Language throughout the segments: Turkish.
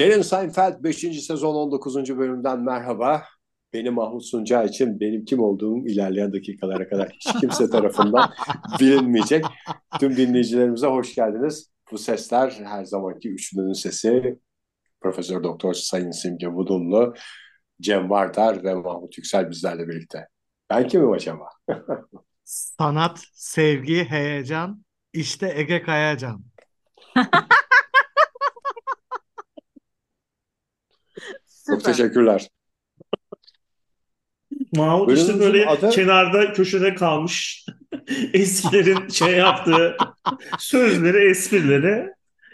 Derin Seinfeld 5. sezon 19. bölümden merhaba. Benim Mahmut Sunca için benim kim olduğum ilerleyen dakikalara kadar hiç kimse tarafından bilinmeyecek. Tüm dinleyicilerimize hoş geldiniz. Bu sesler her zamanki üçlünün sesi. Profesör Doktor Sayın Simge Vudunlu, Cem Vardar ve Mahmut Yüksel bizlerle birlikte. Ben kimim acaba? Sanat, sevgi, heyecan, işte Ege Kayacan. Çok teşekkürler. Mahmut işte Bölümümüzün böyle adı- kenarda köşede kalmış eskilerin şey yaptığı sözleri, esprileri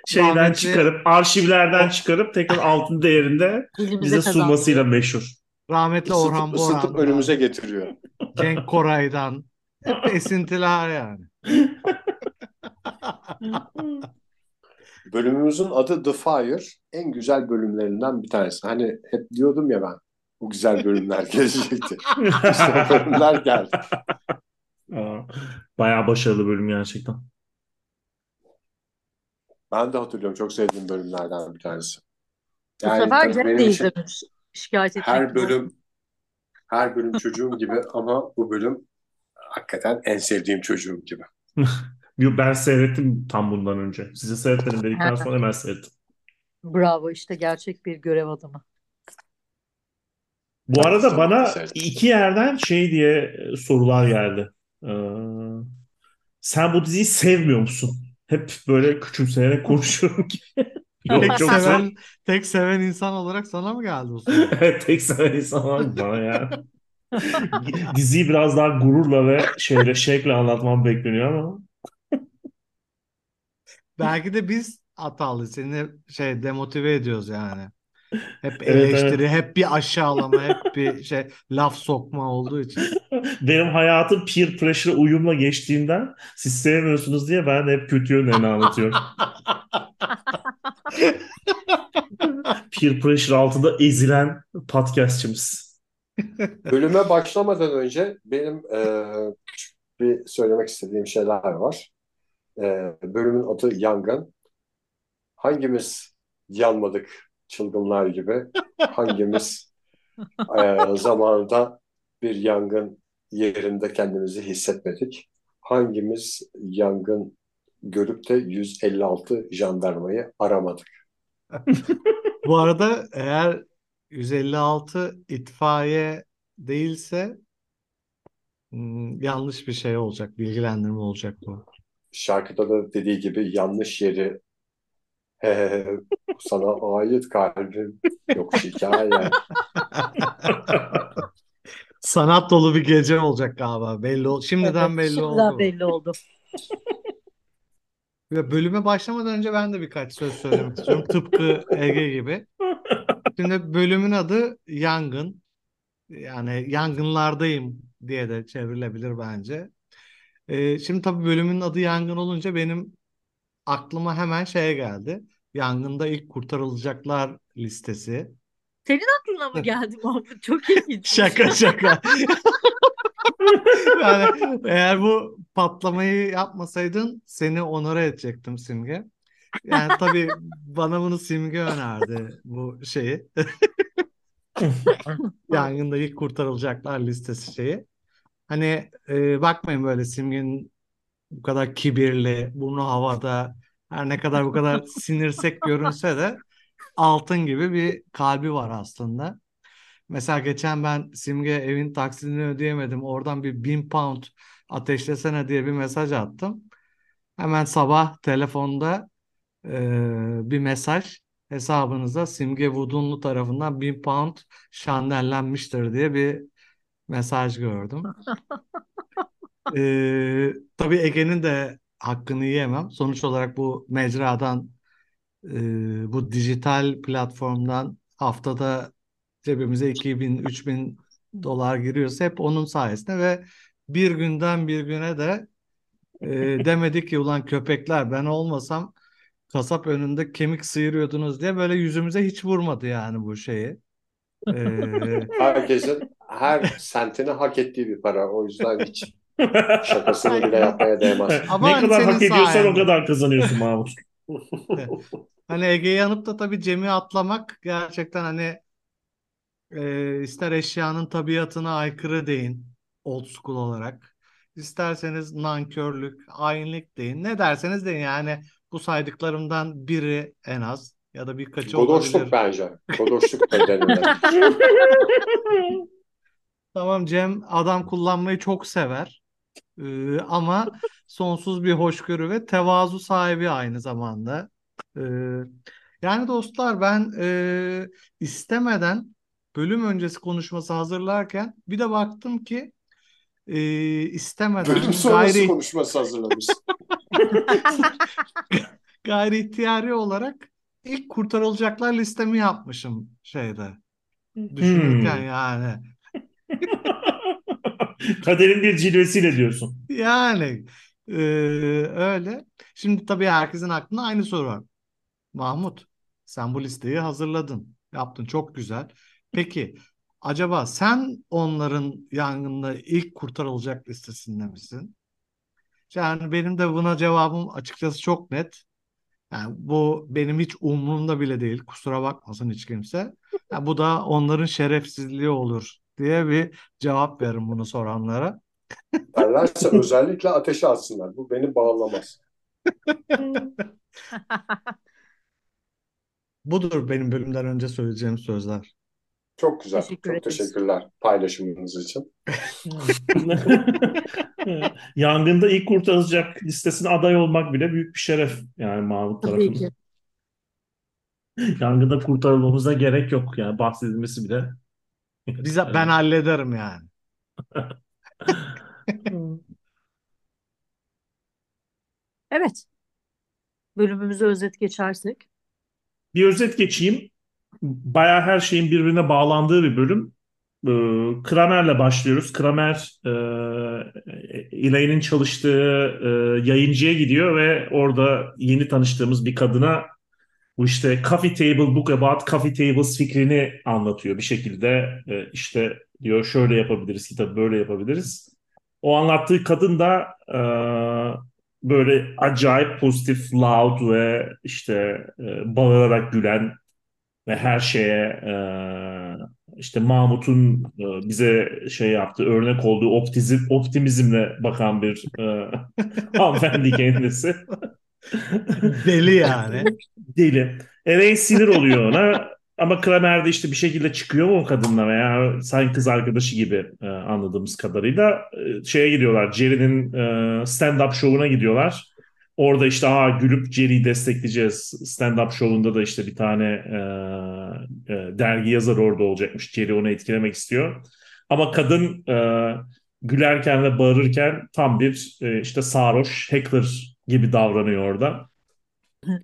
şeyden Rahmetli- çıkarıp, arşivlerden çıkarıp tekrar altın değerinde Dilimize bize kazandı. sunmasıyla meşhur. Rahmetli Orhan Isıtıp, ısıtıp Boran'dan, önümüze getiriyor. Cenk Koray'dan. Hep esintiler yani. Bölümümüzün adı The Fire. En güzel bölümlerinden bir tanesi. Hani hep diyordum ya ben bu güzel bölümler gelecekti. İşte bölümler geldi. Bayağı başarılı bölüm gerçekten. Ben de hatırlıyorum. Çok sevdiğim bölümlerden bir tanesi. Bu Yani sefer tabii Cem benim de izlemiş. Şikayet etmek her bölüm her bölüm çocuğum gibi ama bu bölüm hakikaten en sevdiğim çocuğum gibi. Ben seyrettim tam bundan önce. Size seyretmedim dedikten sonra hemen seyrettim. Bravo işte gerçek bir görev adamı. Bu Ben arada bana seyrettim. iki yerden şey diye e, sorular geldi. Ee, sen bu diziyi sevmiyor musun? Hep böyle küçümseyerek konuşuyorum ki. Yok Tek çok seven, tek seven insan olarak sana mı geldi o soru? Tek seven insan olarak bana ya. Diziyi biraz daha gururla ve şeyle şevkle anlatmam bekleniyor ama Belki de biz hatalı. Seni şey demotive ediyoruz yani. Hep Evet, eleştiri, hep bir aşağılama, hep bir şey laf sokma olduğu için. benim hayatım peer pressure uyumla geçtiğinden siz sevmiyorsunuz diye ben de hep kötü yönlerini anlatıyorum. Peer pressure altında ezilen podcastçımız. Bölüme başlamadan önce benim e, küçük bir söylemek istediğim şeyler var. E, bölümün adı Yangın. Hangimiz yanmadık çılgınlar gibi? Hangimiz e, zamanında bir yangın yerinde kendimizi hissetmedik? Hangimiz yangın görüp de 156 jandarmayı aramadık? Bu arada eğer 156 itfaiye değilse hmm, yanlış bir şey olacak, bilgilendirme olacak bu. Şarkıda da dediği gibi yanlış yeri he, sana ait kalbim yok şikaye. Sanat dolu bir gece olacak galiba. Belli ol şimdiden Evet, belli şimdiden oldu. bu. belli oldu. Ve bölüme başlamadan önce ben de birkaç söz söylemek istiyorum. Tıpkı Ege gibi. Şimdi bölümün adı Yangın. Yani yangınlardayım diye de çevrilebilir bence. Ee, şimdi tabii bölümün adı Yangın olunca benim aklıma hemen şeye geldi. Yangında ilk kurtarılacaklar listesi. Senin aklına mı geldi Mahmut? Çok ilginç. Şaka şaka. Yani eğer bu patlamayı yapmasaydın seni onore edecektim Simge. Yani tabii bana bunu Simge önerdi bu şeyi. Yangında ilk kurtarılacaklar listesi şeyi. Hani e, bakmayın böyle Simge'nin bu kadar kibirli, burnu havada, her ne kadar bu kadar sinirsek görünse de altın gibi bir kalbi var aslında. Mesela geçen ben Simge evin taksidini ödeyemedim. Oradan bir bin pound ateşlesene diye bir mesaj attım. Hemen sabah telefonda e, bir mesaj hesabınıza Simge Vudunlu tarafından bin pound şandellenmiştir diye bir mesaj gördüm. E, tabii Ege'nin de hakkını yiyemem. Sonuç olarak bu mecradan e, bu dijital platformdan haftada cebimize 2000 3000 dolar giriyorsa hep onun sayesinde ve bir günden bir güne de e, demedik ki ulan köpekler ben olmasam kasap önünde kemik sıyırıyordunuz diye böyle yüzümüze hiç vurmadı yani bu şeyi. E, Herkesin her sentini hak ettiği bir para. O yüzden hiç şakasını bile yapmaya değmez. Ama Ne hani kadar hak ediyorsan o sayende. kadar kazanıyorsun Mahmut. Hani Ege'yi yanıp da tabii Cem'i atlamak gerçekten hani e, ister eşyanın tabiatına aykırı deyin old school olarak. İsterseniz nankörlük, hainlik deyin. Ne derseniz deyin yani bu saydıklarımdan biri en az ya da birkaçı Godoşluk olabilir. bence. Godoşluk da. Tamam Cem adam kullanmayı çok sever. Ee, ama sonsuz bir hoşgörü ve tevazu sahibi aynı zamanda. Ee, yani dostlar ben e, istemeden bölüm öncesi konuşması hazırlarken bir de baktım ki e, istemeden Bölüm sonrası gayri konuşması hazırlamış. gayri ihtiyari olarak ilk kurtarılacaklar listemi yapmışım şeyde düşünürken Hmm. yani. Kaderin bir cilvesiyle diyorsun. Yani e, öyle. Şimdi tabii herkesin aklında aynı soru var. Mahmut, sen bu listeyi hazırladın. Yaptın çok güzel. Peki acaba sen onların yangında ilk kurtarılacak listesinde misin? Yani benim de buna cevabım açıkçası çok net. Yani bu benim hiç umurumda bile değil. Kusura bakmasın hiç kimse. Ya bu da onların şerefsizliği olur diye bir cevap veririm bunu soranlara. Derlerse özellikle ateşe atsınlar. Bu beni bağlamaz. Budur benim bölümden önce söyleyeceğim sözler. Çok güzel. Teşekkür Çok ederiz. teşekkürler paylaşımınız için. Yangında ilk kurtarılacak listesine aday olmak bile büyük bir şeref yani Mahmut Tabii tarafından. ki. Yangında kurtarılmamıza gerek yok yani bahsedilmesi bile. Bize, ben hallederim yani. Evet. Bölümümüzü özet geçersek. Bir özet geçeyim. Bayağı her şeyin birbirine bağlandığı bir bölüm. Ee, Kramer'le başlıyoruz. Kramer e, Elaine'in çalıştığı e, yayıncıya gidiyor ve orada yeni tanıştığımız bir kadına bu işte coffee table book about coffee tables fikrini anlatıyor bir şekilde. E, işte diyor şöyle yapabiliriz kitabı böyle yapabiliriz. O anlattığı kadın da e, böyle acayip pozitif, loud ve işte e, bağırarak gülen ve her şeye e, işte Mahmut'un e, bize şey yaptığı örnek olduğu optizm, optimizmle bakan bir e, hanımefendi kendisi. Deli yani. Deli. Elaine sinir oluyor ona. Ama Kramer de işte bir şekilde çıkıyor mu o kadınla veya sanki kız arkadaşı gibi e, anladığımız kadarıyla e, şeye gidiyorlar. Jerry'nin e, stand-up şovuna gidiyorlar. Orada işte aa gülüp Jerry'i destekleyeceğiz. Stand-up şovunda da işte bir tane e, e, dergi yazarı orada olacakmış. Jerry onu etkilemek istiyor. Ama kadın e, gülerken ve bağırırken tam bir e, işte sarhoş, hacker gibi davranıyor orada.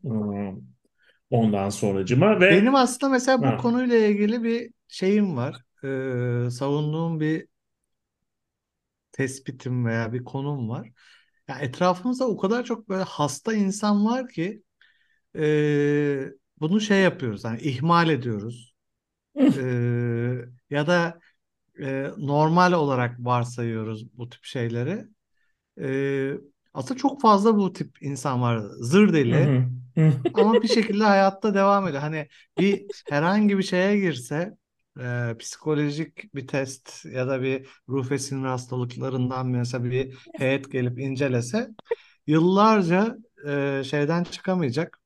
Hmm. Ondan sonracıma ve Benim aslında mesela bu Ha. konuyla ilgili bir şeyim var. Ee, savunduğum bir tespitim veya bir konum var. Ya etrafımızda o kadar çok böyle hasta insan var ki e, bunu şey yapıyoruz. Hani ihmal ediyoruz. E, ya da e, normal olarak varsayıyoruz bu tip şeyleri. E, aslında çok fazla bu tip insan var. Zır deli. Ama bir şekilde hayatta devam ediyor. Hani bir herhangi bir şeye girse e, psikolojik bir test ya da bir ruh ve sinir hastalıklarından mesela bir heyet gelip incelese yıllarca e, şeyden çıkamayacak.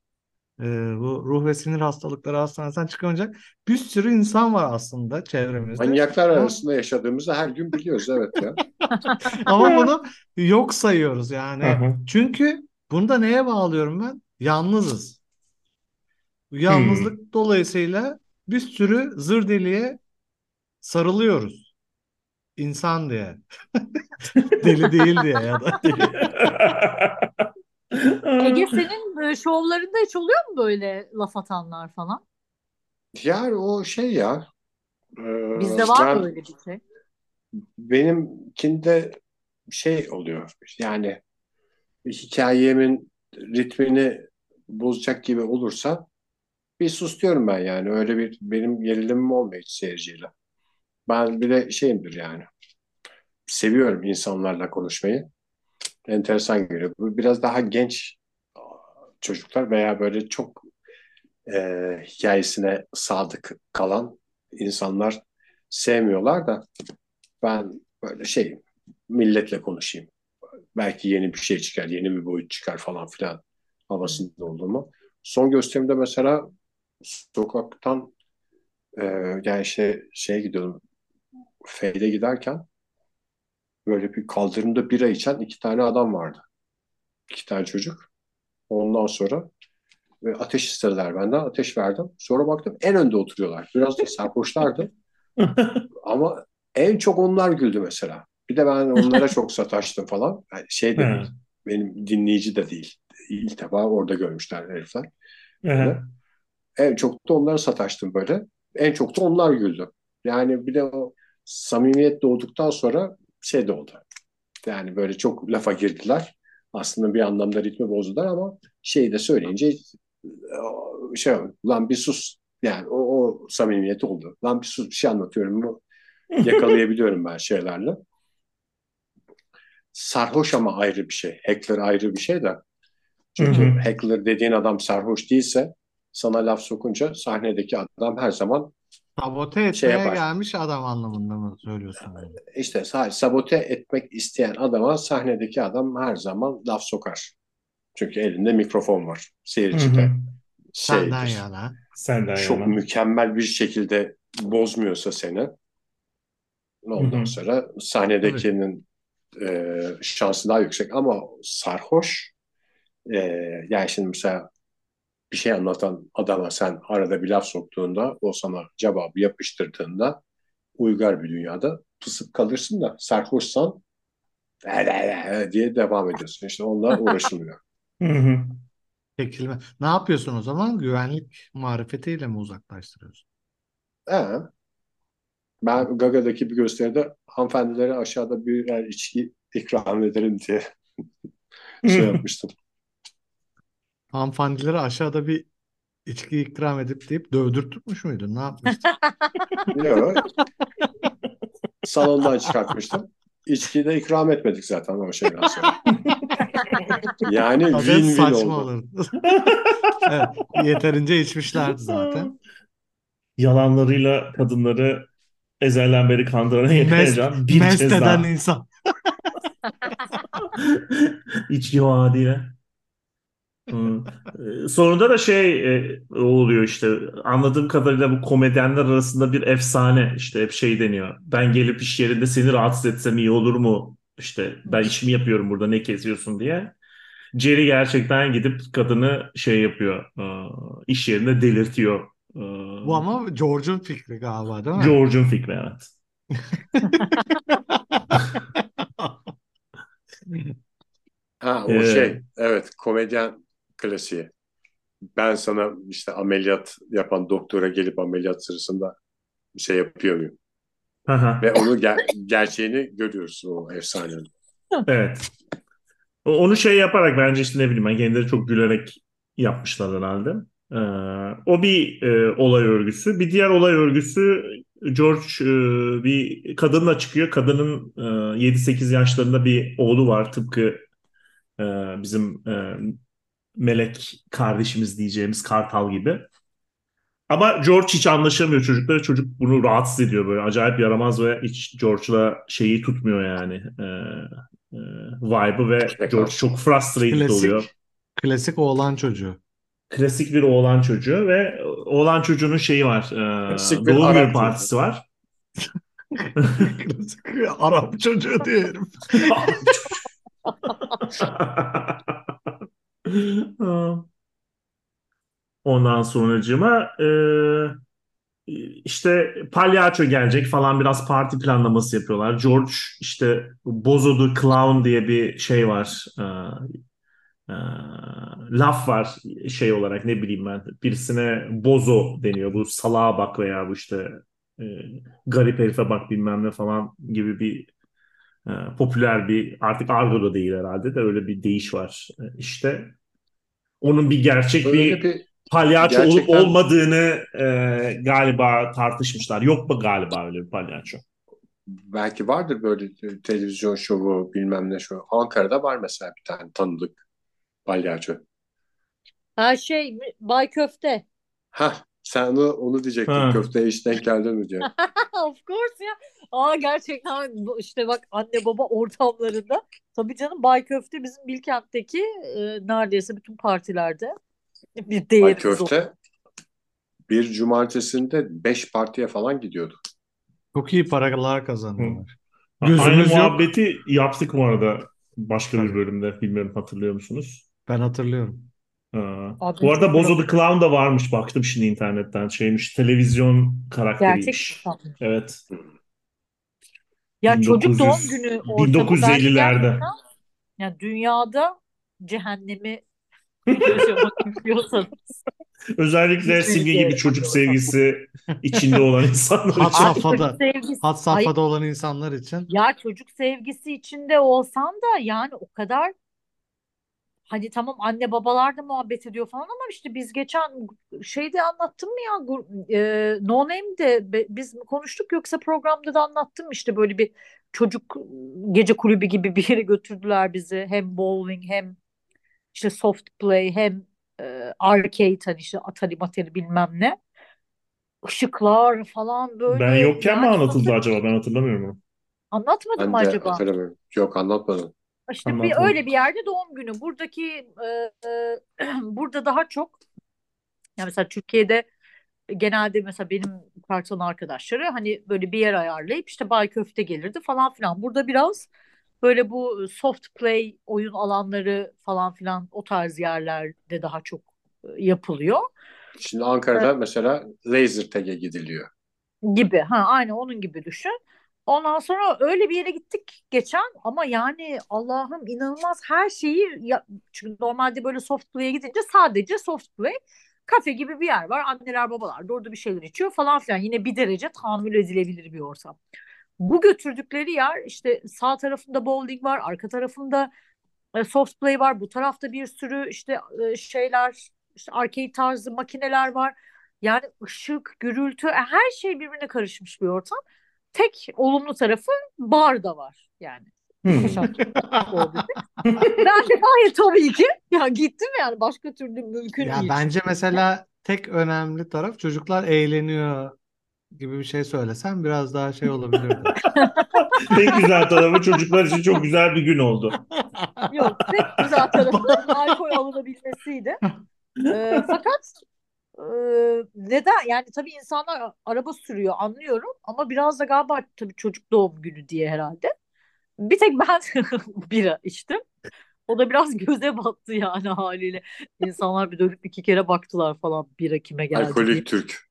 E, bu ruh ve sinir hastalıkları hastanesinden çıkamayacak bir sürü insan var aslında çevremizde. Manyaklar Ama, arasında yaşadığımızı her gün biliyoruz evet ya. ama bunu yok sayıyoruz yani. hı. Çünkü bunu da neye bağlıyorum ben? Yalnızız. Bu Hmm. yalnızlık dolayısıyla bir sürü zır deliye sarılıyoruz. İnsan diye. Deli değil diye ya da. Ege senin e, şovlarında hiç oluyor mu böyle laf atanlar falan? Yani o şey ya. e, Bizde var mı öyle bir şey? benimkinde şey oluyor. Yani hikayemin ritmini bozacak gibi olursa bir sus diyorum ben yani. Öyle bir benim gerilimim olmuyor hiç seyirciyle. Ben bir de şeyimdir yani. Seviyorum insanlarla konuşmayı. Enteresan geliyor. Biraz daha genç çocuklar veya böyle çok e, hikayesine sadık kalan insanlar sevmiyorlar da ben böyle şey milletle konuşayım. Belki yeni bir şey çıkar, yeni bir boyut çıkar falan filan havasında olduğumu. Son gösterimde mesela sokaktan e, yani işte şeye gidiyordum Feyde giderken böyle bir kaldırımda bira içen iki tane adam vardı. İki tane çocuk. Ondan sonra ve ateş istediler benden. Ateş verdim. Sonra baktım en önde oturuyorlar. Biraz da sarhoşlardı. Ama en çok onlar güldü mesela. Bir de ben onlara çok sataştım falan. Yani şey de değil. Benim dinleyici de değil. İlk defa orada görmüşler herifler. En çok da onlara sataştım böyle. En çok da onlar güldü. Yani bir de o samimiyet doğduktan sonra şey de oldu. Yani böyle çok lafa girdiler. Aslında bir anlamda ritmi bozdular ama şeyi de söyleyince e, şey lan bir sus. Yani o, o samimiyet oldu. Lan bir sus bir şey anlatıyorum. Bu yakalayabiliyorum ben şeylerle. Sarhoş ama ayrı bir şey. Heckler ayrı bir şey de. Çünkü Hı hı. heckler dediğin adam sarhoş değilse sana laf sokunca sahnedeki adam her zaman Sabote etmeye Şey yapar. gelmiş adam anlamında mı söylüyorsun? yani? işte sa- sabote etmek isteyen adama sahnedeki adam her zaman laf sokar. Çünkü elinde mikrofon var. Seyirci de hı. Senden yana. Senden Çok yana. mükemmel bir şekilde bozmuyorsa seni ondan Hı hı. sonra sahnedekinin e, şansı daha yüksek ama sarhoş e, yani şimdi mesela bir şey anlatan adama sen arada bir laf soktuğunda o sana cevabı yapıştırdığında uygar bir dünyada pısıp kalırsın da sarhoşsan diye devam ediyorsun. İşte onunla uğraşılmıyor. Hı hı. Çekilme. Ne yapıyorsun o zaman? Güvenlik marifetiyle mi uzaklaştırıyorsun? He. Ben Gaga'daki bir gösteride hanımefendilere aşağıda birer içki ikram ederim diye şey yapmıştım. Hanımefendilere aşağıda bir içki ikram edip deyip dövdürtmüş müydün? Ne yapmıştın? Yok. Salondan çıkartmıştım. İçkiyi de ikram etmedik zaten o şeyden sonra. Yani win-win saçma oldu. olurdu. Evet, yeterince içmişlerdi zaten. Yalanlarıyla kadınları ezelden beri kandıran yakalayacağım. Bir mest kez eden daha. insan. İçki vaadiyle. Hı. Ee, Sonunda da şey e, oluyor işte anladığım kadarıyla bu komedyenler arasında bir efsane işte hep şey deniyor. Ben gelip iş yerinde seni rahatsız etsem iyi olur mu? İşte ben işimi yapıyorum burada ne kesiyorsun diye. Jerry gerçekten gidip kadını şey yapıyor e, iş yerinde delirtiyor. E, Bu ama George'un fikri galiba değil mi? George'un fikri evet. Ha o Ee, şey evet komedyen klasiği. Ben sana işte ameliyat yapan doktora gelip ameliyat sırasında bir şey yapıyor muyum? Aha, Ve onu ger- gerçeğini görüyorsun o efsanenin. evet. Onu şey yaparak bence işte ne bileyim ben kendileri çok gülerek yapmışlar herhalde. Ee, o bir e, olay örgüsü. Bir diğer olay örgüsü George e, bir kadınla çıkıyor. Kadının e, 7-8 yaşlarında bir oğlu var. Tıpkı e, bizim e, melek kardeşimiz diyeceğimiz Kartal gibi. Ama George hiç anlaşamıyor çocuklara. Çocuk bunu rahatsız ediyor böyle. Acayip yaramaz ve hiç George'la şeyi tutmuyor yani. E, e, vibe'ı ve George çok frustrated oluyor. Klasik, klasik oğlan çocuğu. Klasik bir oğlan çocuğu ve oğlan çocuğunun şeyi var. E, Klasik bir doğum günü çocuğu. partisi var. Klasik Arap çocuğu diye herif. Ondan sonracığıma e, işte palyaço gelecek falan biraz parti planlaması yapıyorlar. George işte Bozo the Clown diye bir şey var. E, e, laf var şey olarak ne bileyim ben. Birisine bozo deniyor. Bu salağa bak veya bu işte e, garip herife bak bilmem ne falan gibi bir e, popüler bir artık argo da değil herhalde de öyle bir deyiş var e, işte. Onun bir gerçek Böyle bir bir palyaço olup gerçekten- olmadığını e, galiba tartışmışlar. Yok mu galiba öyle bir palyaço? belki vardır böyle televizyon şovu bilmem ne şovu. Ankara'da var mesela bir tane tanıdık palyaço. Ha şey Bay Köfte. Hah, sen onu, onu diyecektin. Ha. Köfteye hiç denk geldin mi diye. Of course ya. Aa gerçekten işte bak anne baba ortamlarında. Tabii canım Bay Köfte bizim Bilkent'teki e, neredeyse bütün partilerde bir değerimiz oldu. köfte bir cumartesinde beş partiye falan gidiyordu. Çok iyi paralar kazanıyorlar. Aynı yok. muhabbeti yaptık bu arada başka bir bölümde. Bilmiyorum hatırlıyor musunuz? Ben hatırlıyorum. Abi Bu arada Bozo the Clown da varmış. Baktım şimdi internetten. Şeymiş televizyon Gerçek karakteriymiş. insan. Evet. Ya çocuk 1900 doğum günü ortamı bence 1950'lerde. gerçekten yani dünyada cehennemi yaşamak istiyorsanız Özellikle Simge gibi Türkiye'de çocuk sevgisi içinde olan insanlar Had için. Safhada, çocuk sevgisi had ay safhada olan insanlar için ya çocuk sevgisi içinde olsan da yani o kadar hani tamam anne babalar da muhabbet ediyor falan ama işte biz geçen şeyde anlattım mı ya e, No Name'de biz mi konuştuk yoksa programda da anlattım işte böyle bir çocuk gece kulübü gibi bir yere götürdüler bizi hem bowling hem işte soft play hem e, arcade hani işte Atari Matari bilmem ne ışıklar falan böyle Ben yokken mi yani anlatıldı sonuçta acaba? Ben hatırlamıyorum onu. anlatmadım Ben mı de acaba? hatırlamıyorum. Yok anlatmadım. İşte bir öyle bir yerde doğum günü. Buradaki e, e, burada daha çok ya mesela Türkiye'de genelde mesela benim karton arkadaşları hani böyle bir yer ayarlayıp işte bay köfte gelirdi falan filan. Burada biraz böyle bu soft play oyun alanları falan filan o tarz yerlerde daha çok e, yapılıyor. Şimdi Ankara'da mesela laser tag'e gidiliyor. gibi. Ha aynı onun gibi düşün. Ondan sonra öyle bir yere gittik geçen ama yani Allah'ım inanılmaz her şeyi ya, çünkü normalde böyle soft play'e gidince sadece soft play kafe gibi bir yer var. Anneler babalar da orada bir şeyler içiyor falan filan. Yine bir derece tahammül edilebilir bir ortam. Bu götürdükleri yer işte sağ tarafında bowling var, arka tarafında e, soft play var. Bu tarafta bir sürü işte e, şeyler, işte arcade tarzı makineler var. Yani ışık, gürültü, e, her şey birbirine karışmış bir ortam. Tek olumlu tarafı bar da var yani. Hmm. Ben de gayet tabii ki ya gittim yani başka türlü mümkün ya değil. bence mesela tek önemli taraf çocuklar eğleniyor gibi bir şey söylesem biraz daha şey olabilirdi. Tek güzel tarafı çocuklar için çok güzel bir gün oldu. Yok tek güzel tarafı alkol alınabilmesiydi. Ee, fakat e, neden yani tabii insanlar araba sürüyor anlıyorum ama biraz da galiba tabii çocuk doğum günü diye herhalde. Bir tek ben bira içtim. O da biraz göze battı yani haliyle. İnsanlar bir dönüp iki kere baktılar falan bira kime geldi diye. Alkolik Türk.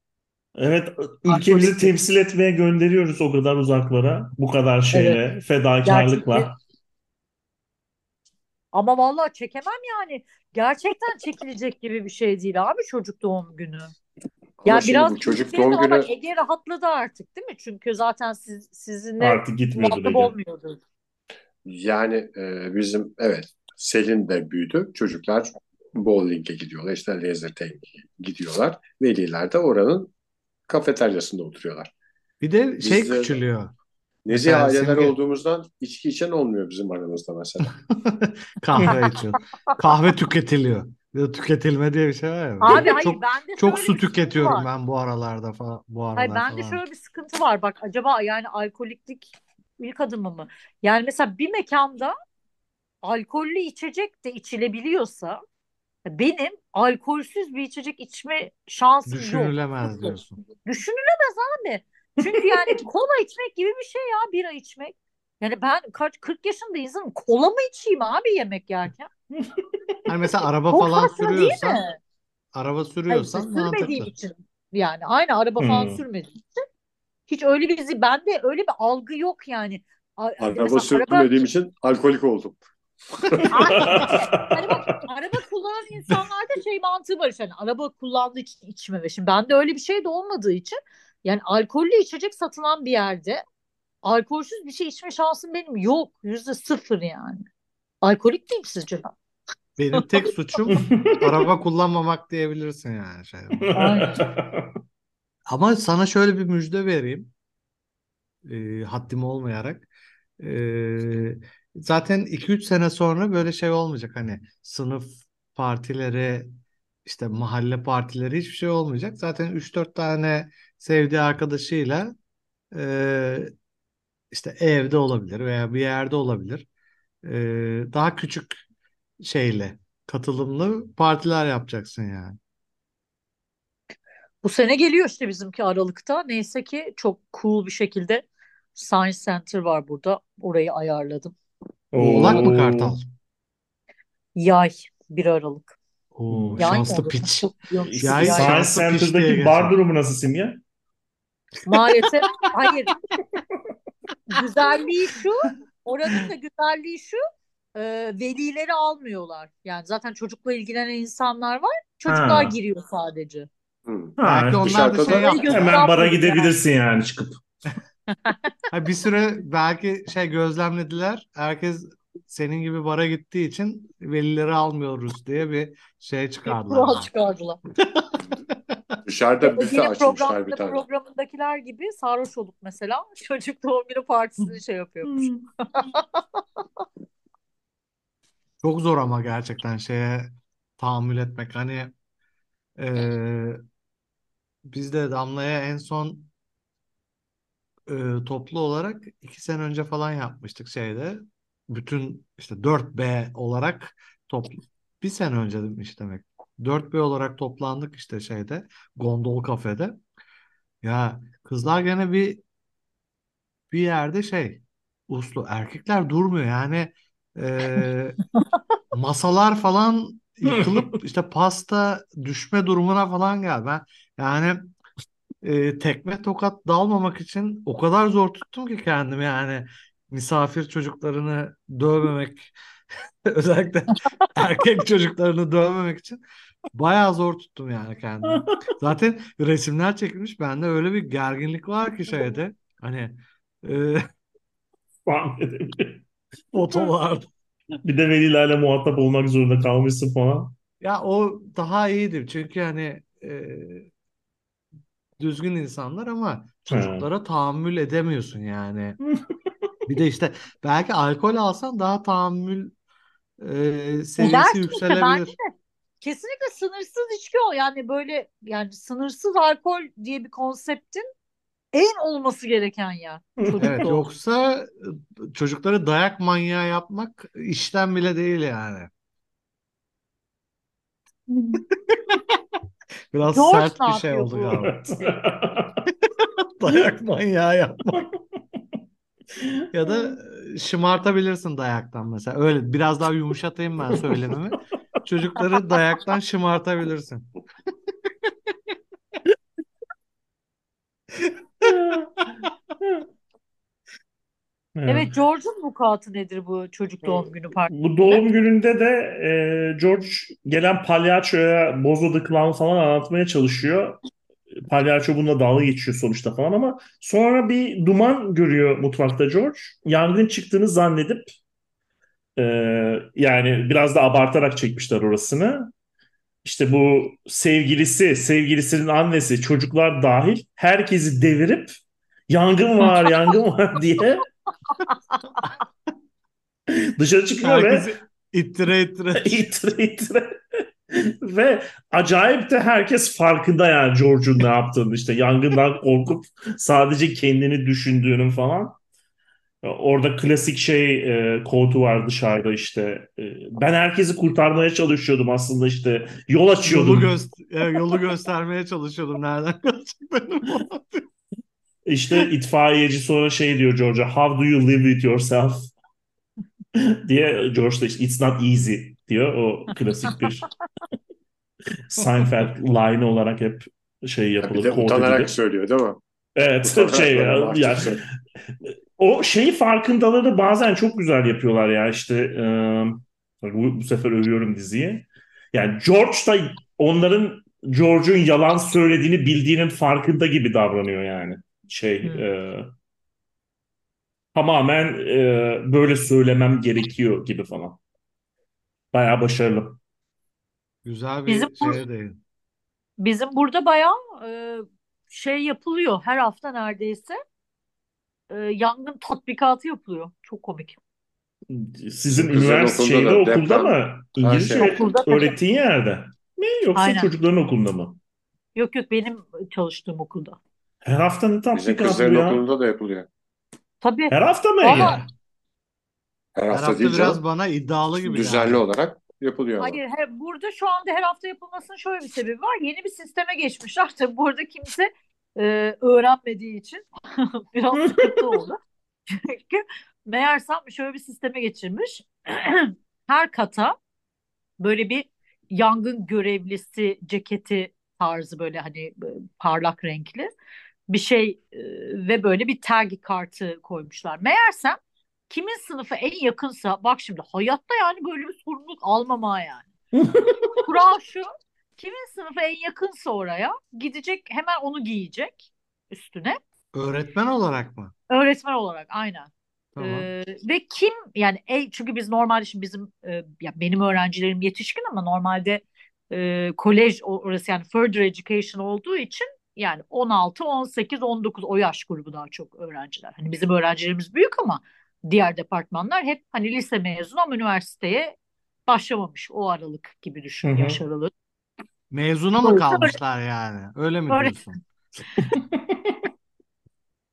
Evet, ülkemizi Alkolik. temsil etmeye gönderiyoruz o kadar uzaklara. Bu kadar şeyle, fedakarlıkla. Gerçekten. Ama vallahi çekemem yani. Gerçekten çekilecek gibi bir şey değil abi çocuk doğum günü. Ya şimdi biraz bu çocuk doğum ama bak günü Ege rahatladı artık değil mi? Çünkü zaten siz sizinle Artık Ege. olmuyordu. yani e, bizim evet Selin de büyüdü. Çocuklar bowling'e gidiyorlar. işte laser tag'e gidiyorlar. Veliler de oranın kafeteryasında oturuyorlar. Bir de şey Bizde küçülüyor. Nezih aileler Simge olduğumuzdan içki içen olmuyor bizim aramızda mesela. kahve içiyor. Kahve tüketiliyor. Ya tüketilme diye bir şey var ya. Abi hayır Çok bende çok şöyle su tüketiyorum var. ben bu aralarda falan bu Hayır aralar bende falan. şöyle bir sıkıntı var. Bak acaba yani alkoliklik ilk adımı mı? Yani mesela bir mekanda alkollü içecek de içilebiliyorsa benim alkolsüz bir içecek içme şansım yok. Düşünülemez diyorsun. Düşünülemez abi. Çünkü yani kola içmek gibi bir şey ya bira içmek. Yani ben kaç 40 yaşında insanım. Kola mı içeyim abi yemek yerken? Hani mesela araba Çok falan saçma değil sürüyorsan, mi? araba Hayır sürüyorsan sürmediğim mantıklı. için yani aynı araba falan Hmm. sürmediğim için hiç öyle bir bende öyle bir algı yok yani. A- Araba Mesela araba sürmediğim için alkolik oldum. Hani bak araba kullanan insanlarda şey mantığı var işte. Hani araba kullandığı için içme ve şimdi bende öyle bir şey de olmadığı için yani alkollü içecek satılan bir yerde alkolsüz bir şey içme şansım benim yok. Yüzde sıfır yani. Alkolik miyim sizce ben? Benim tek suçum araba kullanmamak diyebilirsin yani şey. Ama sana şöyle bir müjde vereyim. E, haddim olmayarak. E, zaten 2-3 sene sonra böyle şey olmayacak. Hani sınıf partileri işte mahalle partileri hiçbir şey olmayacak. Zaten 3-4 tane sevdiği arkadaşıyla e, işte evde olabilir veya bir yerde olabilir. E, daha küçük şeyle katılımlı partiler yapacaksın yani. Bu sene geliyor işte bizimki Aralık'ta. Neyse ki çok cool bir şekilde Science Center var burada. Orayı ayarladım. Oğlak mı. Kartal? Yay 1 Aralık. Oo, Yay şanslı piç. Yay. Science şanslı piç diye Center'daki geçer. bar durumu nasıl Simge? Maalesef hayır. Güzelliği şu, oranın da güzelliği şu, e, velileri almıyorlar. Yani zaten çocukla ilgilenen insanlar var. Çocuklar Ha. giriyor sadece. Ha, Belki onlar da şey yaptı. Hemen bara gidebilirsin yani çıkıp. Ha, bir süre belki şey gözlemlediler. Herkes senin gibi bara gittiği için velileri almıyoruz diye bir şey çıkardılar. Kural yani. çıkardılar. Dışarıda büfe açmışlar bir tane. programındakiler gibi sarhoş olup mesela çocuk doğum günü partisini şey yapıyormuş. Çok zor ama gerçekten şeye tahammül etmek. Hani eee biz de Damla'ya en son eee, toplu olarak iki sene önce falan yapmıştık şeyde. Bütün işte 4B olarak toplu. Bir sene önce demiş demek. 4B olarak toplandık işte şeyde. Gondol kafede. Ya kızlar gene bir bir yerde şey uslu. Erkekler durmuyor yani eee, masalar falan yıkılıp işte pasta düşme durumuna falan geldi. Ben yani e, tekme tokat dalmamak için o kadar zor tuttum ki kendimi yani misafir çocuklarını dövmemek özellikle erkek çocuklarını dövmemek için bayağı zor tuttum yani kendimi. Zaten resimler çekilmiş bende öyle bir gerginlik var ki şeyde hani e, Falan edebilir. fotolar Bir de velilerle muhatap olmak zorunda kalmışsın falan. Ya o daha iyidir çünkü hani e, düzgün insanlar ama çocuklara tahammül edemiyorsun yani. Bir de işte belki alkol alsan daha tahammül e, seviyesi işte, yükselebilir. Kesinlikle sınırsız içki o. Yani böyle yani sınırsız alkol diye bir konseptin en olması gereken ya. Çocukta Evet yoksa e, çocukları dayak manyağı yapmak işten bile değil yani. Biraz George sert bir şey yapıyor oldu bu? galiba. Dayak manyağı yapmak. Ya da şımartabilirsin dayaktan mesela. Öyle biraz daha yumuşatayım ben söylemimi. Çocukları dayaktan şımartabilirsin. Evet George'un vukuatı nedir bu çocuk doğum günü partisinde? Bu doğum gününde de e, George gelen palyaçoya Bozo the Clown falan anlatmaya çalışıyor. Palyaço bununla dalga geçiyor sonuçta falan ama sonra bir duman görüyor mutfakta George. Yangın çıktığını zannedip e, yani biraz da abartarak çekmişler orasını. İşte bu sevgilisi, sevgilisinin annesi, çocuklar dahil herkesi devirip yangın var, yangın var diye dışarı çıkıyor ve Herkesi ittire ittire. itire itire. Ve acayip de herkes farkında yani George'un ne yaptığını işte yangından korkup sadece kendini düşündüğünün falan. Orada klasik şey e, kodu var dışarıda işte. E, ben herkesi kurtarmaya çalışıyordum aslında işte. Yol Yolu, açıyordum. göst e, yolu göstermeye çalışıyordum nereden kaçacaklarını falan. İşte itfaiyeci sonra şey diyor George'a How do you live with yourself? diye George da işte It's not easy diyor. O klasik bir Seinfeld line olarak hep şey Ya yapılır. bir de utanarak edilir. söylüyor değil mi? Evet Utanarak şey ya, ya, söylüyor. o şeyi farkındaları bazen çok güzel yapıyorlar ya işte e, bu, bu sefer övüyorum diziyi. Yani George da onların George'un yalan söylediğini bildiğinin farkında gibi davranıyor yani. Şey Hmm. e, tamamen e, böyle söylemem gerekiyor gibi falan. Bayağı başarılı. Güzel Bizim bir bu- şeye değin. Bizim burada bayağı e, şey yapılıyor her hafta neredeyse. E, yangın tatbikatı yapılıyor. Çok komik. Sizin Kızın üniversite okulda şeyde da okulda deprem, mı? İngilizce şey. Okulda tabii. öğrettiğin yerde mi yoksa Aynen. çocukların okulunda mı? Yok yok benim çalıştığım okulda. Her hafta ne Bizim tatbikatı kızların ya? okulunda da yapılıyor. Tabii. Her hafta mı Ama- Ege? Her Her hafta hafta değil biraz canım. bana iddialı gibi Düzenli geldi. olarak yapılıyor. Hayır, he- burada şu anda her hafta yapılmasının şöyle bir sebebi var. Yeni bir sisteme geçmişler. Tabii burada kimse e, öğrenmediği için biraz sıkıntı oldu. Çünkü meğersem şöyle bir sisteme geçirmiş. Her kata böyle bir yangın görevlisi ceketi tarzı böyle hani böyle parlak renkli bir şey e, ve böyle bir tag kartı koymuşlar. Meğersem kimin sınıfı en yakınsa bak şimdi hayatta yani böyle bir sorumluluk almama yani. Kural şu kimin sınıfı en yakınsa oraya gidecek hemen onu giyecek üstüne. Öğretmen olarak mı? Öğretmen olarak aynen. Tamam. Ee, ve kim yani e, çünkü biz normalde şimdi bizim e, ya benim öğrencilerim yetişkin ama normalde e, kolej orası yani further education olduğu için yani 16, 18, 19 o yaş grubu daha çok öğrenciler. Hani bizim öğrencilerimiz büyük ama diğer departmanlar hep hani lise mezunu ama üniversiteye başlamamış o aralık gibi düşün Hı hı. yaş aralığı. Mezuna mı kalmışlar yani? Öyle mi Öyle. diyorsun?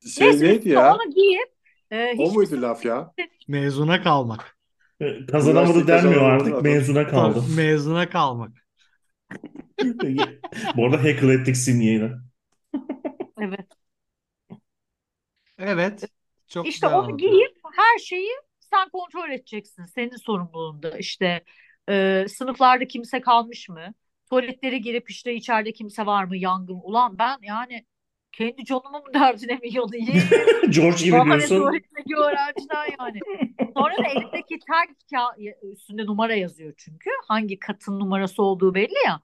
Şey Neyse neydi ya? onu giyip e, O muydu laf ya? Mezuna kalmak. E, Kazanamadı denmiyor artık. adam. Mezuna kaldı. Mezuna kalmak. Bu arada hackle ettik Simge'yi. evet. Evet. Çok İşte onu giyip her şeyi sen kontrol edeceksin. Senin sorumluluğunda. İşte e, sınıflarda kimse kalmış mı? Tuvaletlere girip işte içeride kimse var mı? Yangın. Ulan ben yani kendi canımın derdine mi yanayım? George gibi Bahane diyorsun. tuvaletteki öğrenciden yani. Sonra da elindeki ka- üstünde numara yazıyor çünkü. Hangi katın numarası olduğu belli ya.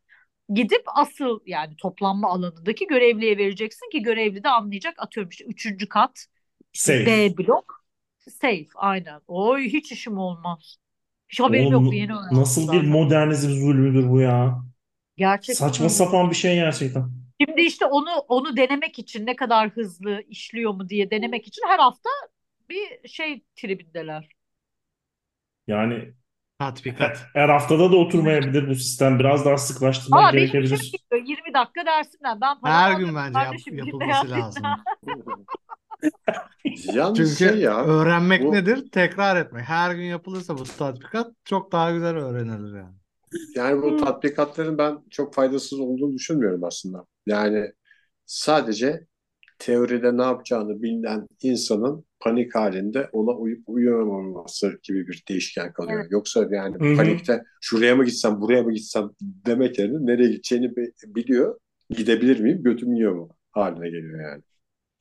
Gidip asıl yani toplanma alanındaki görevliye vereceksin ki görevli de anlayacak. Atıyorum işte üçüncü kat Safe. B blok. Safe aynen. Oy hiç işim olmaz. Hiç haberim Oğlum, yoktu yeni öğrendim Nasıl bir zaten. modernizm zulmüdür bu ya? Gerçekten Saçma öyle. sapan bir şey gerçekten. Şimdi işte onu onu denemek için ne kadar hızlı işliyor mu diye denemek için her hafta bir şey tribindeler. Yani Tatbikat. her haftada da oturmayabilir bu sistem. Biraz daha sıklaştırmak benim için gerekebilir. böyle 20 dakika dersimden ben para Her almıyorum gün bence yap- kardeşim yapılması lazım. Yalnız Çünkü şey ya öğrenmek bu- nedir? Tekrar etmek. Her gün yapılırsa bu tatbikat çok daha güzel öğrenilir yani. yani bu tatbikatların ben çok faydasız olduğunu düşünmüyorum aslında. Yani sadece teoride ne yapacağını bilen insanın panik halinde ona uyup uyuyamaması gibi bir değişken kalıyor. Evet. Yoksa yani Hı hı. panikte şuraya mı gitsem buraya mı gitsem demek yerine nereye gideceğini bi- biliyor. Gidebilir miyim götüm yiyor mu haline geliyor yani.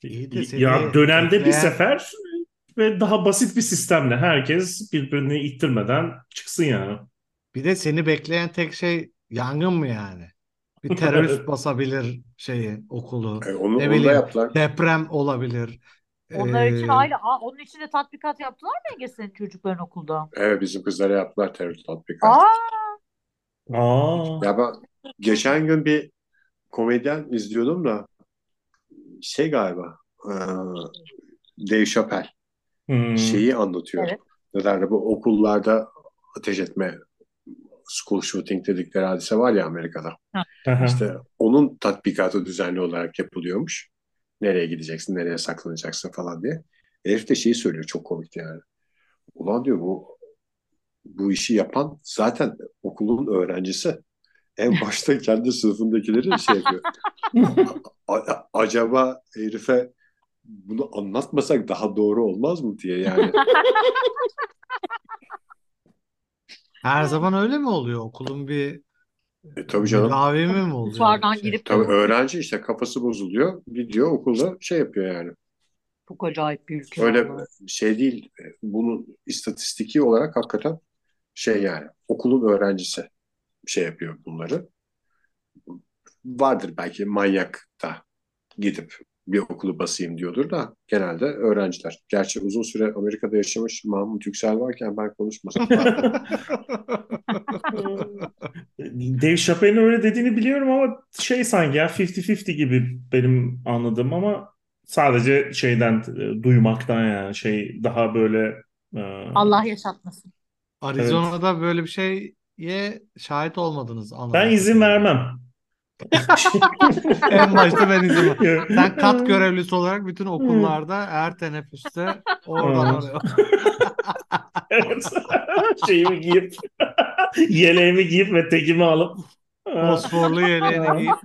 İyi de seni Ya dönemde bir bekleyen- sefer ve daha basit bir sistemle herkes birbirini ittirmeden çıksın yani. Bir de seni bekleyen tek şey yangın mı yani? Bir terörist basabilir şeyi, okulu. E, onu, Ne onu da bileyim, yaptılar. Deprem olabilir. Onlar için Ee, aile. Aa, onun için de tatbikat yaptılar mı Ege senin çocukların okulda? Evet bizim kızlara yaptılar terör tatbikatı. Aa, Aa. Ya ben geçen gün bir komedyen izliyordum da şey galiba e, Dave Chappelle Hmm. şeyi anlatıyor. Evet. Ne derler bu okullarda ateş etme school shooting dedikleri hadise var ya Amerika'da. Aha. İşte onun tatbikatı düzenli olarak yapılıyormuş. Nereye gideceksin, nereye saklanacaksın falan diye. Herif de şeyi söylüyor çok komikti yani. Ulan diyor bu bu işi yapan zaten okulun öğrencisi. En başta kendi sınıfındakileri şey yapıyor. A- acaba herife bunu anlatmasak daha doğru olmaz mı diye yani. her zaman öyle mi oluyor? Okulun bir E, tabii canım. müdavimi mi oluyor? mutfağdan Şey, girip Tabii öğrenci işte kafası bozuluyor. Gidiyor okulda şey yapıyor yani. çok acayip bir ülke Öyle vallahi. şey değil. Bunun istatistiki olarak hakikaten şey yani okulun öğrencisi şey yapıyor bunları. Vardır belki manyak da gidip bir okulu basayım diyordur da genelde öğrenciler. Gerçi uzun süre Amerika'da yaşamış Mahmut Yüksel varken ben konuşmasam. Dave Chappelle'in öyle dediğini biliyorum ama şey sanki ya 50-50 gibi benim anladığım ama sadece şeyden e, duymaktan yani şey daha böyle e, Allah yaşatmasın. Arizona'da böyle bir şey şeyye şahit olmadınız anladığım Ben izin vermem. En başta ben izin ver. Sen kat görevlisi olarak bütün okullarda her teneffüste oradan oraya. Evet. Şeyimi giyip yeleğimi giyip ve tekimi alıp Fosforlu yeleğini giyip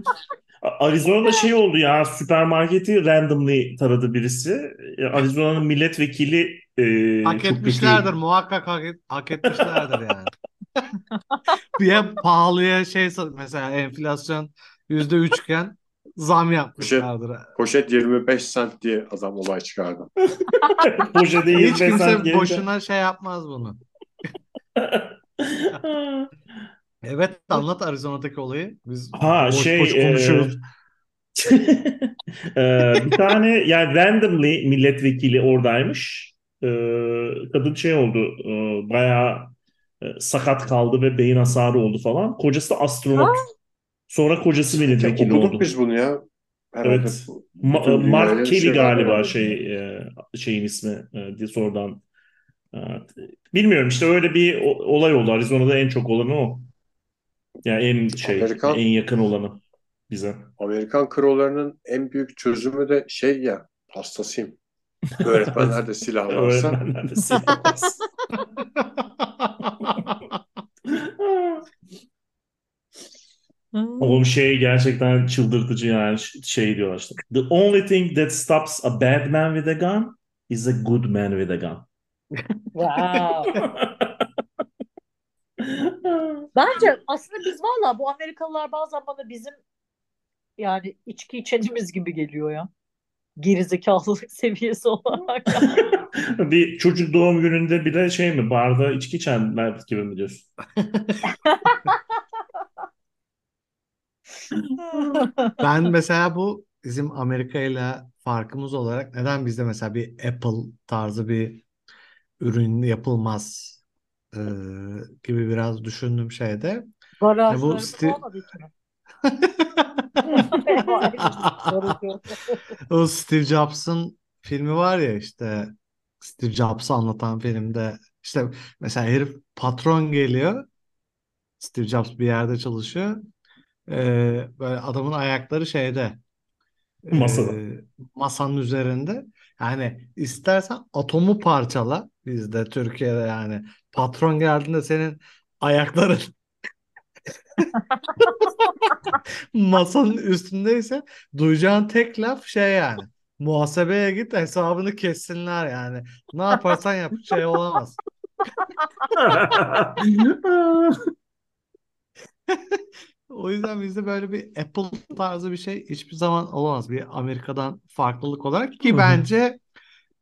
Arizona'da şey oldu ya süpermarketi randomly taradı birisi. Arizona'nın milletvekili e, hak etmişlerdir. kötü. Muhakkak hak, et- hak etmişlerdir yani. Bir ya pahalıya şey mesela enflasyon yüzde üçken zam yapmışlardır. Poşet 25 cent diye adam olay çıkardı. Poşete Hiç 25 kimse boşuna şey yapmaz bunu. Evet anlat Arizona'daki olayı. Biz Ha, boş şey, boş e, konuşuyoruz. Ee, bir tane yani randomly milletvekili oradaymış. Ee, kadın şey oldu e, bayağı e, sakat kaldı ve beyin hasarı oldu falan. Kocası da astronot. Sonra kocası milletvekili Okuduk oldu. biz bunu ya. Herhalde Evet. bu- Ma- dünyayla Mark Kelly şey var galiba herhalde. şey e, şeyin ismi e, diye sonradan e, bilmiyorum işte öyle bir olay oldu. Arizona'da en çok olanı o. Yani en şey Amerikan- en yakın olanı bize. Amerikan krolarının en büyük çözümü de şey ya hastasıyım. Öğretmenler de silah varsa Öğretmenler de silah varsa. Oğlum şey gerçekten çıldırtıcı yani şey diyorlar işte. The only thing that stops a bad man with a gun is a good man with a gun. Wow. Bence aslında biz valla bu Amerikalılar bazen bana bizim yani içki içenimiz gibi geliyor ya. Gerizekalılık seviyesi olarak. Bir çocuk doğum gününde bile şey mi barda içki içenler gibi mi diyorsun? Ben mesela bu bizim Amerika ile farkımız olarak neden bizde mesela bir Apple tarzı bir ürün yapılmaz e, gibi biraz düşündüğüm şeyde. Ya bu Garajlarımız O Steve Jobs'ın filmi var ya işte Steve Jobs'ı anlatan filmde işte mesela herif patron geliyor Steve Jobs bir yerde çalışıyor Ee, böyle adamın ayakları şeyde e, Masada. masanın üzerinde yani istersen atomu parçala bizde Türkiye'de yani patron geldiğinde senin ayakların masanın üstündeyse duyacağın tek laf şey yani. Muhasebeye git hesabını kessinler yani. Ne yaparsan yap şey olamaz. O yüzden bizde böyle bir Apple tarzı bir şey hiçbir zaman olamaz. Bir Amerika'dan farklılık olarak ki bence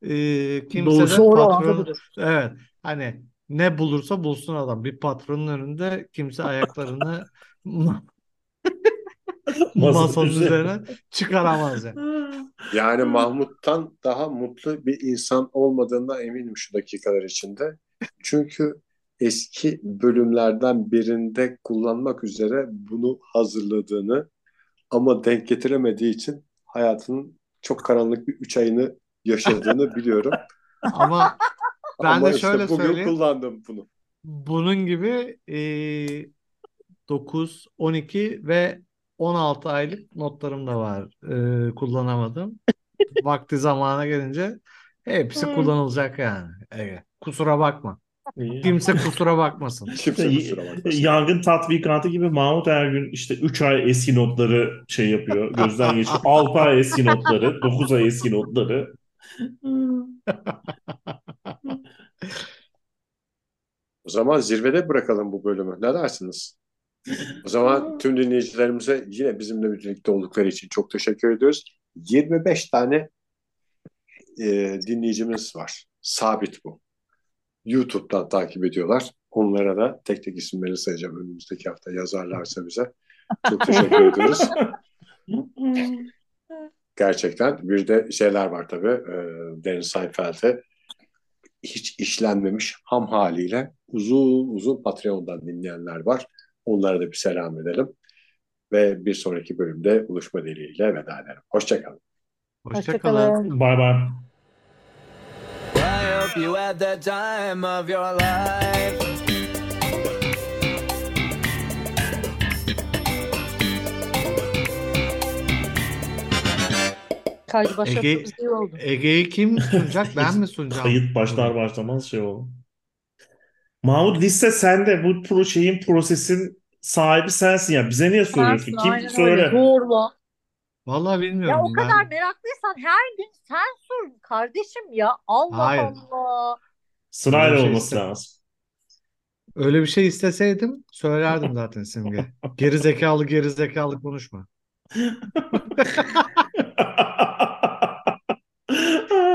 e, kimse de Doğrusu doğru patron evet hani ne bulursa bulsun adam. Bir patronun önünde kimse ayaklarını Masanın üzerine çıkaramaz yani. yani Mahmut'tan daha mutlu bir insan olmadığına eminim şu dakikalar içinde. Çünkü eski bölümlerden birinde kullanmak üzere bunu hazırladığını ama denk getiremediği için hayatının çok karanlık bir üç ayını yaşadığını biliyorum. Ama ben Ama de işte şöyle bugün söyleyeyim. kullandım bunu. Bunun gibi e, 9, 12 ve 16 aylık notlarım da var e, kullanamadım. Vakti zamana gelince hepsi kullanılacak yani. Ege. Kusura bakma. Kimse kusura bakmasın. Kimse kusura bakmasın. Yangın tatbikatı gibi Mahmut her gün işte 3 ay eski notları şey yapıyor. Gözden geçiriyor. 6 ay eski notları, 9 ay eski notları. O zaman zirvede bırakalım bu bölümü. Ne dersiniz? O zaman tüm dinleyicilerimize yine bizimle birlikte oldukları için çok teşekkür ediyoruz. 25 tane e, dinleyicimiz var. Sabit bu. YouTube'dan takip ediyorlar. Onlara da tek tek isimlerini sayacağım önümüzdeki hafta yazarlarsa bize. Çok teşekkür ediyoruz. Gerçekten. Bir de şeyler var tabii. E, Derin Seinfeld'e hiç işlenmemiş ham haliyle uzun uzun Patreon'dan dinleyenler var. Onlara da bir selam edelim. Ve bir sonraki bölümde buluşma dileğiyle veda edelim. Hoşçakalın. Hoşçakalın. Hoşçakalın. Bye bye. I hope you had the time of your life. Kaydı başlattığımız Ege, iyi oldu. Ege'yi kim sunacak? Ben mi sunacağım? Kayıt başlar başlamaz şey oldu. Mahmut liste sende. Bu pro şeyin prosesin sahibi sensin ya. Bize niye soruyorsun? Sensin, Kim aynen söyle. öyle. Doğrula. Vallahi Ya bilmiyorum o ben. kadar meraklıysan her gün sen sor kardeşim ya. Allah Hayır. Allah. Sırayla Öyle bir şey olması iste- lazım. Öyle bir şey isteseydim söylerdim zaten Simge. Geri zekalı geri zekalı konuşma.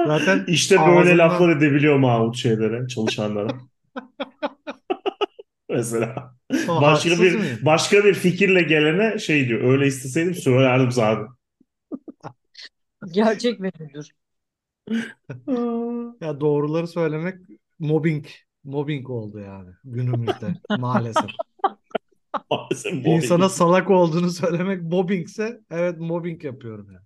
Zaten işte böyle ağzından- laflar edebiliyor Mahmut şeylere, çalışanlara. Mesela O başka bir mıyım? başka bir fikirle gelene şey diyor. Öyle isteseydim söylerdim zaten. Gerçek bir müdür. Ya doğruları söylemek mobbing. Mobbing oldu yani günümüzde maalesef. Maalesef Bir bu insana salak olduğunu söylemek mobbingse evet mobbing yapıyorum yani.